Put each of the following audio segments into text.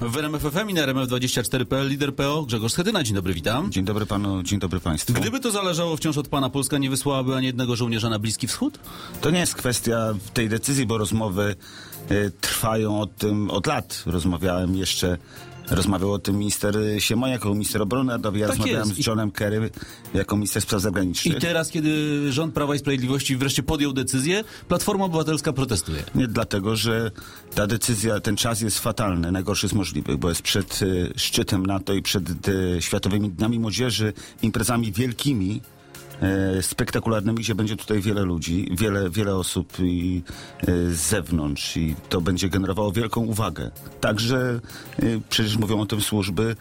W RMF FM i na RMF24.pl lider PO Grzegorz Schetyna. Dzień dobry, witam. Dzień dobry panu, dzień dobry państwu. Gdyby to zależało wciąż od pana, Polska nie wysłałaby ani jednego żołnierza na Bliski Wschód? To nie jest kwestia tej decyzji, bo rozmowy y, trwają o tym od lat. Rozmawiałem jeszcze Rozmawiał o tym minister Siemoń jako minister obrony narodowej. Ja Tak rozmawiałem jest. z Johnem Kerry jako minister spraw I zagranicznych. teraz, kiedy rząd Prawa i Sprawiedliwości wreszcie podjął decyzję, Platforma Obywatelska protestuje. Nie dlatego, że ta decyzja, ten czas jest fatalny, najgorszy z możliwych, bo jest przed y, szczytem NATO i przed y, Światowymi Dniami Młodzieży, imprezami wielkimi, e, spektakularnymi, gdzie będzie tutaj wiele ludzi, wiele, wiele osób i, e, z zewnątrz i to będzie generowało wielką uwagę. Także e, przecież mówią o tym służby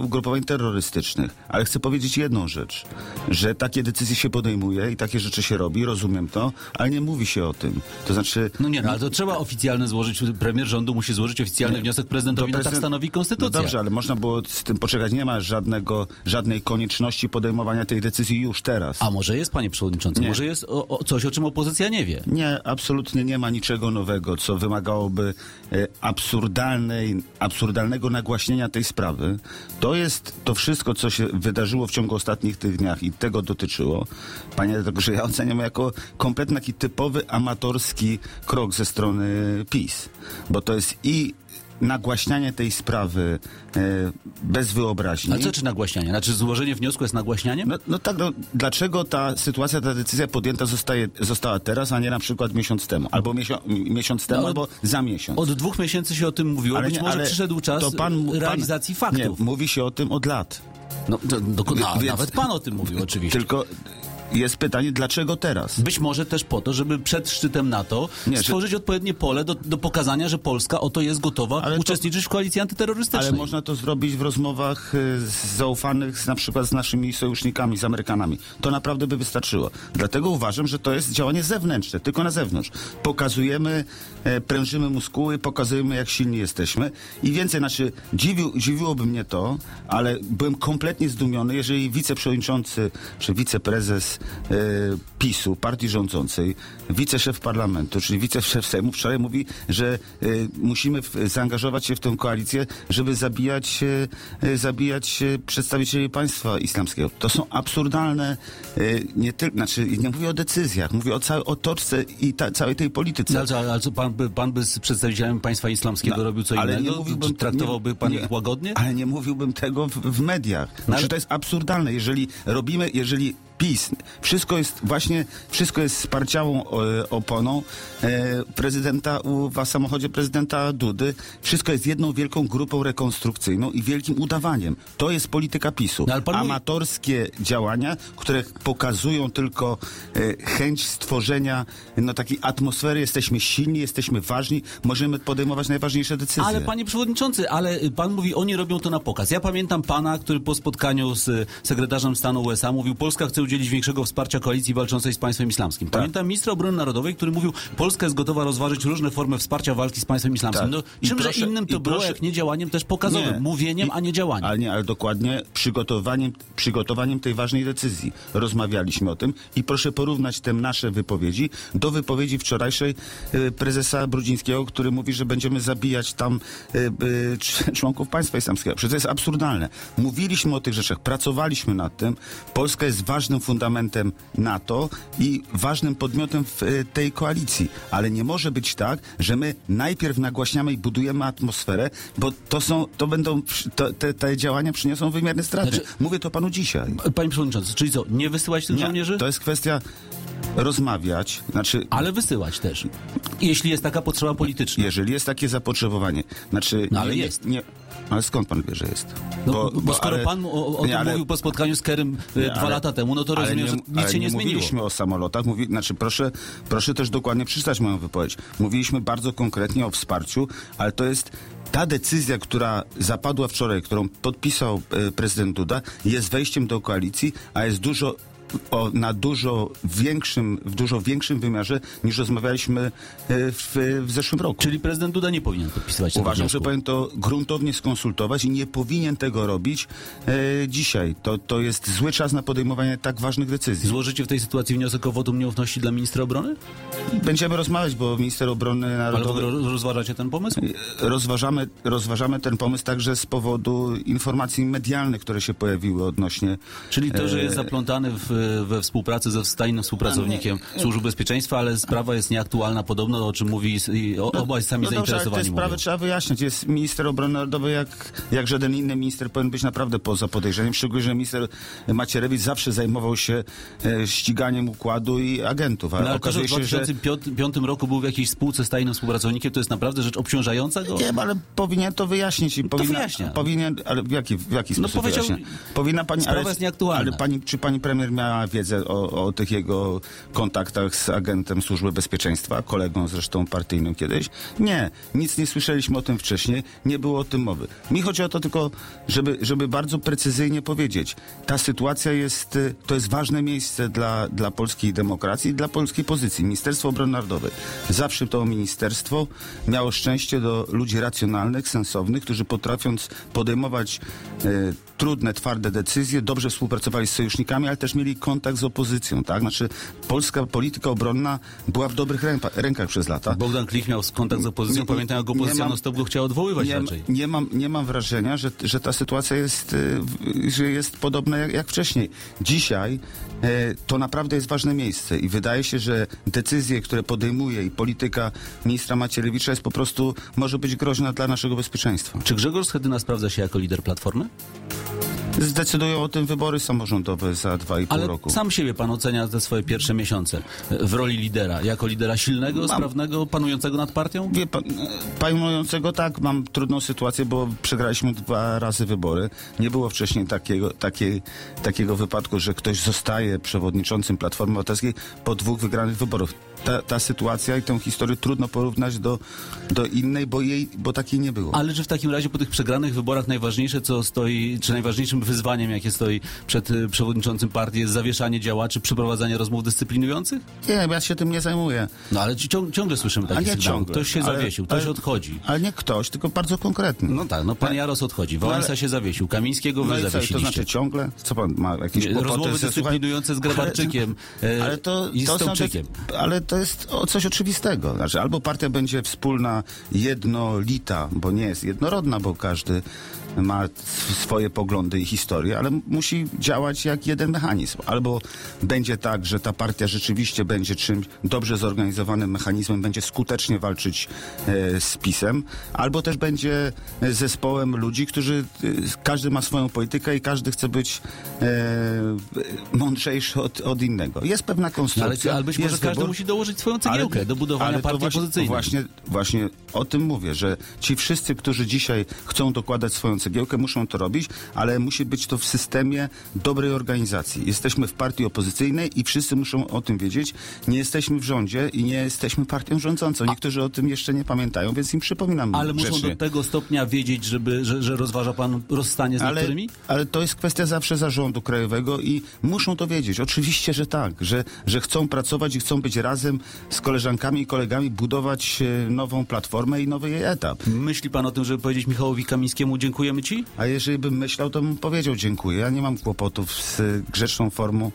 ugrupowań terrorystycznych. Ale chcę powiedzieć jedną rzecz, że takie decyzje się podejmuje i takie rzeczy się robi, rozumiem to, ale nie mówi się o tym. To znaczy... No nie, no, ale to trzeba oficjalne złożyć, premier rządu musi złożyć oficjalny wniosek prezydentowi, no tak prezydent- stanowi konstytucja. No dobrze, ale można było z tym poczekać. Nie ma żadnego, żadnej konieczności podejmowania tej decyzji już teraz. A może jest, panie przewodniczący, Nie. może jest o, o coś, o czym opozycja nie wie. Nie, absolutnie nie ma niczego nowego, co wymagałoby e, absurdalnej, absurdalnego nagłaśnienia tej sprawy. To jest to wszystko, co się wydarzyło w ciągu ostatnich tych dniach i tego dotyczyło. Panie redaktorze, ja oceniam jako kompletnie taki typowy amatorski krok ze strony PiS, bo to jest i nagłaśnianie tej sprawy e, bez wyobraźni. Ale co czy nagłaśnianie? Znaczy złożenie wniosku jest nagłaśnianiem? No, no tak, no, dlaczego ta sytuacja, ta decyzja podjęta zostaje, została teraz, a nie na przykład miesiąc temu? Albo miesiąc, miesiąc temu, No, albo za miesiąc. Od dwóch miesięcy się o tym mówiło, być nie, może ale przyszedł czas to pan- pan- realizacji faktów. Nie, mówi się o tym od lat. No, do, no, Więc- Nawet pan o tym mówił oczywiście. Tylko jest pytanie, dlaczego teraz? Być może też po to, żeby przed szczytem NATO Nie, stworzyć odpowiednie pole do, do pokazania, że Polska oto jest gotowa Ale to- uczestniczyć w koalicji antyterrorystycznej. Ale można to zrobić w rozmowach y, z zaufanych z, na przykład z naszymi sojusznikami, z Amerykanami. To naprawdę by wystarczyło. Dlatego uważam, że to jest działanie zewnętrzne, tylko na zewnątrz. Pokazujemy, e, prężymy muskuły, pokazujemy jak silni jesteśmy i więcej, znaczy dziwił, dziwiłoby mnie to, ale byłem kompletnie zdumiony, jeżeli wiceprzewodniczący czy wiceprezes e, PiSu, partii rządzącej, wiceszef parlamentu, czyli wiceszef Sejmu wczoraj mówi, że e, musimy w, zaangażować się w tę koalicję, żeby zabijać, e, zabijać przedstawicieli państwa islamskiego. To są absurdalne, nie tylko, znaczy nie mówię o decyzjach, mówię o całej otoczce i ta, całej tej polityce. No, ale, co- ale pan by, pan by z przedstawicielem państwa islamskiego No, robił co ale innego? nie mówiłbym- traktowałby pan nie- ich łagodnie? Ale nie mówiłbym tego w, w mediach. No Znaczy, ale- to jest absurdalne. Jeżeli robimy, jeżeli PiS, wszystko jest właśnie, wszystko jest sparciałą e, oponą e, prezydenta u, w samochodzie prezydenta Dudy. Wszystko jest jedną wielką grupą rekonstrukcyjną i wielkim udawaniem. To jest polityka PiSu. No, pan Amatorskie działania, które pokazują tylko e, chęć stworzenia no, takiej atmosfery. Jesteśmy silni, jesteśmy ważni, możemy podejmować najważniejsze decyzje. Ale panie przewodniczący, ale y, pan mówi, oni robią to na pokaz. Ja pamiętam pana, który po spotkaniu z y, sekretarzem stanu USA mówił, Polska chce udzielić większego wsparcia koalicji walczącej z państwem islamskim. Tak. Pamiętam ministra obrony narodowej, który mówił, Polska jest gotowa rozważyć różne formy wsparcia walki z państwem islamskim. Tak. No, I czymże proszę- innym to było, proszę- jak nie działaniem też pokazowym, Nie. mówieniem, I- a nie działaniem. Ale nie, ale dokładnie przygotowaniem, przygotowaniem tej ważnej decyzji. Rozmawialiśmy o tym i proszę porównać te nasze wypowiedzi do wypowiedzi wczorajszej e, prezesa Brudzińskiego, który mówi, że będziemy zabijać tam e, cz- członków państwa islamskiego. Przecież to jest absurdalne. Mówiliśmy o tych rzeczach, pracowaliśmy nad tym. Polska jest ważnym fundamentem NATO i ważnym podmiotem w e, tej koalicji. Ale nie może być tak, że my najpierw nagłaśniamy i budujemy atmosferę, bo to są, to będą, to, te, te działania przyniosą wymierne straty. Znaczy- Mówię to panu dzisiaj. Panie przewodniczący, czyli co, nie wysyłać tych Nie, żołnierzy? to jest kwestia rozmawiać, znaczy Ale wysyłać też. Jeśli jest taka potrzeba polityczna. jeżeli jest takie zapotrzebowanie, znaczy... No, ale nie, jest. Nie, ale skąd pan wie, że jest? No, bo, skoro ale- pan o, o nie, tym ale- mówił po spotkaniu z Kerem y, Nie, dwa ale- lata temu, no to rozumiem, że nic się nie, zmieniło. mówiliśmy o samolotach, mówi, znaczy proszę, proszę też dokładnie przeczytać moją wypowiedź. Mówiliśmy bardzo konkretnie o wsparciu, ale to jest ta decyzja, która zapadła wczoraj, którą podpisał e, prezydent Duda, jest wejściem do koalicji, a jest dużo o, na dużo większym, w dużo większym wymiarze niż rozmawialiśmy e, w, w zeszłym roku. Czyli prezydent Duda nie powinien podpisywać Uważam, że powinien to gruntownie skonsultować i nie powinien tego robić e, dzisiaj. To, to jest zły czas na podejmowanie tak ważnych decyzji. Złożycie w tej sytuacji wniosek o wotum nieufności dla ministra obrony? Będziemy rozmawiać, bo minister obrony Ale narodowej... ro- rozważacie ten pomysł? Rozważamy, rozważamy ten pomysł także z powodu informacji medialnych, które się pojawiły odnośnie. Czyli to, że jest e, zaplątany w, we współpracy ze tajnym współpracownikiem Służby Bezpieczeństwa, ale sprawa jest nieaktualna podobno, o czym mówi o, obaj sami no dobrze, ale te zainteresowani sprawy mówią. trzeba wyjaśnić. Jest minister obrony narodowej, jak, jak żaden inny minister powinien być naprawdę poza podejrzeniem. Szczególnie, że minister Macierewicz zawsze zajmował się e, ściganiem układu i agentów. No, ale to, że okazuje w się, że 2005 roku był w jakiejś spółce z tajnym współpracownikiem, to jest naprawdę rzecz obciążająca go? Nie, ale powinien to wyjaśnić. I powinna, wyjaśnia. Powinien, ale w jaki, w jaki No sposób powiedział, wyjaśnia? Powinna pani, sprawa ale, jest nieaktualna. Ale pani, czy pani premier miała wiedzę o, o tych jego kontaktach z agentem Służby Bezpieczeństwa, kolegą zresztą partyjnym kiedyś? Nie, nic nie słyszeliśmy o tym wcześniej, nie było o tym mowy. Mi chodzi o to tylko, żeby, żeby bardzo precyzyjnie powiedzieć, ta sytuacja jest, y, to jest ważne miejsce dla, dla polskiej demokracji dla polskiej pozycji. Ministerstwo Obrony Narodowej. Zawsze to ministerstwo miało szczęście do ludzi racjonalnych, sensownych, którzy potrafiąc podejmować e, trudne, twarde decyzje, dobrze współpracowali z sojusznikami, ale też mieli kontakt z opozycją, tak? Znaczy, polska polityka obronna była w dobrych ręka, rękach przez lata. Bogdan Klich miał kontakt z opozycją, Nie- pamiętam jak opozycja mam- non stop go chciała odwoływać nie, raczej. nie, mam, nie mam wrażenia, że, że ta sytuacja jest, y, że jest podobna jak, jak wcześniej. Dzisiaj e, to naprawdę jest ważne miejsce i wydaje się, że decyzje, które podejmuje i polityka ministra Macierewicza jest po prostu, może być groźna dla naszego bezpieczeństwa. Czy Grzegorz Schetyna sprawdza się jako lider Platformy? Zdecydują o tym wybory samorządowe za dwa i pół Ale roku. sam siebie pan ocenia te swoje pierwsze miesiące w roli lidera. Jako lidera silnego, Mam. sprawnego, panującego nad partią? Wie pan, panującego tak, mam trudną sytuację, bo przegraliśmy dwa razy wybory. Nie było wcześniej takiego, takiej, takiego wypadku, że ktoś zostaje przewodniczącym Platformy Obywatelskiej po dwóch wygranych wyborach. Ta, ta sytuacja i tę historię trudno porównać do, do innej, bo, jej, bo takiej nie było. Ale czy w takim razie po tych przegranych wyborach najważniejsze, co stoi, czy najważniejszym wyzwaniem, jakie stoi przed y, przewodniczącym partii, jest zawieszanie działaczy, przeprowadzanie rozmów dyscyplinujących? Nie, ja się tym nie zajmuję. No ale ci ciąg, ciągle słyszymy takie sygnały. ciągle. Ktoś się Ale- zawiesił, ktoś ale- odchodzi. Ale nie ktoś, tylko bardzo konkretny. No tak, no pan Jaros odchodzi, Wałęsa ale- się zawiesił, Kamińskiego wy No co, to zawiesiliście. znaczy ciągle? Co pan ma jakieś kłopoty Rozmowy dyscyplinujące z Grabarczykiem e, Ale to, i z to są ale to jest o coś oczywistego. Znaczy, albo partia będzie wspólna, jednolita, bo nie jest jednorodna, bo każdy ma sw- swoje poglądy i historię, ale musi działać jak jeden mechanizm. Albo będzie tak, że ta partia rzeczywiście będzie czymś dobrze zorganizowanym mechanizmem, będzie skutecznie walczyć e, z PiSem, albo też będzie e, zespołem ludzi, którzy e, każdy ma swoją politykę i każdy chce być e, mądrzejszy od, od innego. Jest pewna No, ale, konstrukcja. ale być może każdy musi dołożyć swoją cegiełkę Ale- do budowania ale partii właśnie, opozycyjnej. Właśnie, właśnie o tym mówię, że ci wszyscy, którzy dzisiaj chcą dokładać swoją cegiełkę, muszą to robić, ale musi być to w systemie dobrej organizacji. Jesteśmy w partii opozycyjnej i wszyscy muszą o tym wiedzieć. Nie jesteśmy w rządzie i nie jesteśmy partią rządzącą. Niektórzy o tym jeszcze nie pamiętają, więc im przypominam Ale muszą do tego stopnia wiedzieć, żeby, że, że rozważa pan rozstanie z ale, niektórymi? ale to jest kwestia zawsze zarządu krajowego i muszą to wiedzieć. Oczywiście, że tak, że, że chcą pracować i chcą być razem z koleżankami i kolegami, budować e, nową platformę i nowy jej etap. Myśli pan o tym, żeby powiedzieć Michałowi Kamińskiemu dziękujemy ci? A jeżeli bym myślał, to bym powiedział dziękuję. Ja nie mam kłopotów z e, grzeczną formą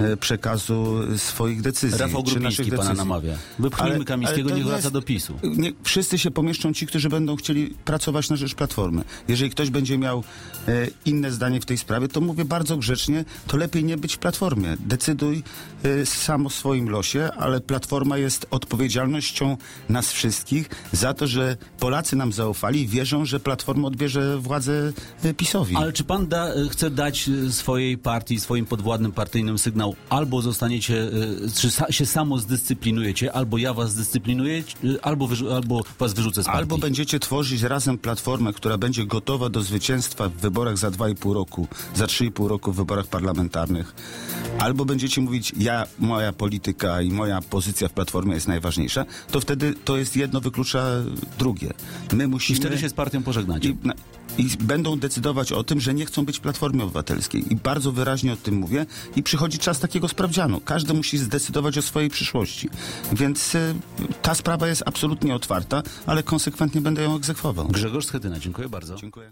e, przekazu swoich decyzji. Rafał Grupiński pana decyzji. namawia. Wypchnijmy Kamińskiego, to niech nie wraca do PiSu. Nie, wszyscy się pomieszczą ci, którzy będą chcieli pracować na rzecz Platformy. Jeżeli ktoś będzie miał e, inne zdanie w tej sprawie, to mówię bardzo grzecznie, to lepiej nie być w Platformie. Decyduj e, sam o swoim losie, ale Platforma jest odpowiedzialnością nas wszystkich za to, że Polacy nam zaufali i wierzą, że Platforma odbierze władzę PiSowi. Ale czy pan da, chce dać e, swojej partii, swoim podwładnym partyjnym sygnał, albo zostaniecie, e, czy sa, się samo zdyscyplinujecie, albo ja was zdyscyplinuję, e, albo, wyrzu, albo was wyrzucę z partii? Albo będziecie tworzyć razem platformę, która będzie gotowa do zwycięstwa w wyborach za 2,5 roku, za 3,5 roku w wyborach parlamentarnych. Albo będziecie mówić, ja, moja polityka i moja pozycja w platformie jest najważniejsza, to wtedy to jest jedno wyklucza drugie. My I musimy... wtedy się z partią pożegnacie. I, na, i będą decydować o tym, że nie chcą być Platformy Obywatelskiej. I bardzo wyraźnie o tym mówię. I przychodzi czas takiego sprawdzianu. Każdy musi zdecydować o swojej przyszłości. Więc y, ta sprawa jest absolutnie otwarta, ale konsekwentnie będę ją egzekwował. Grzegorz Schetyna, dziękuję bardzo. Dziękuję.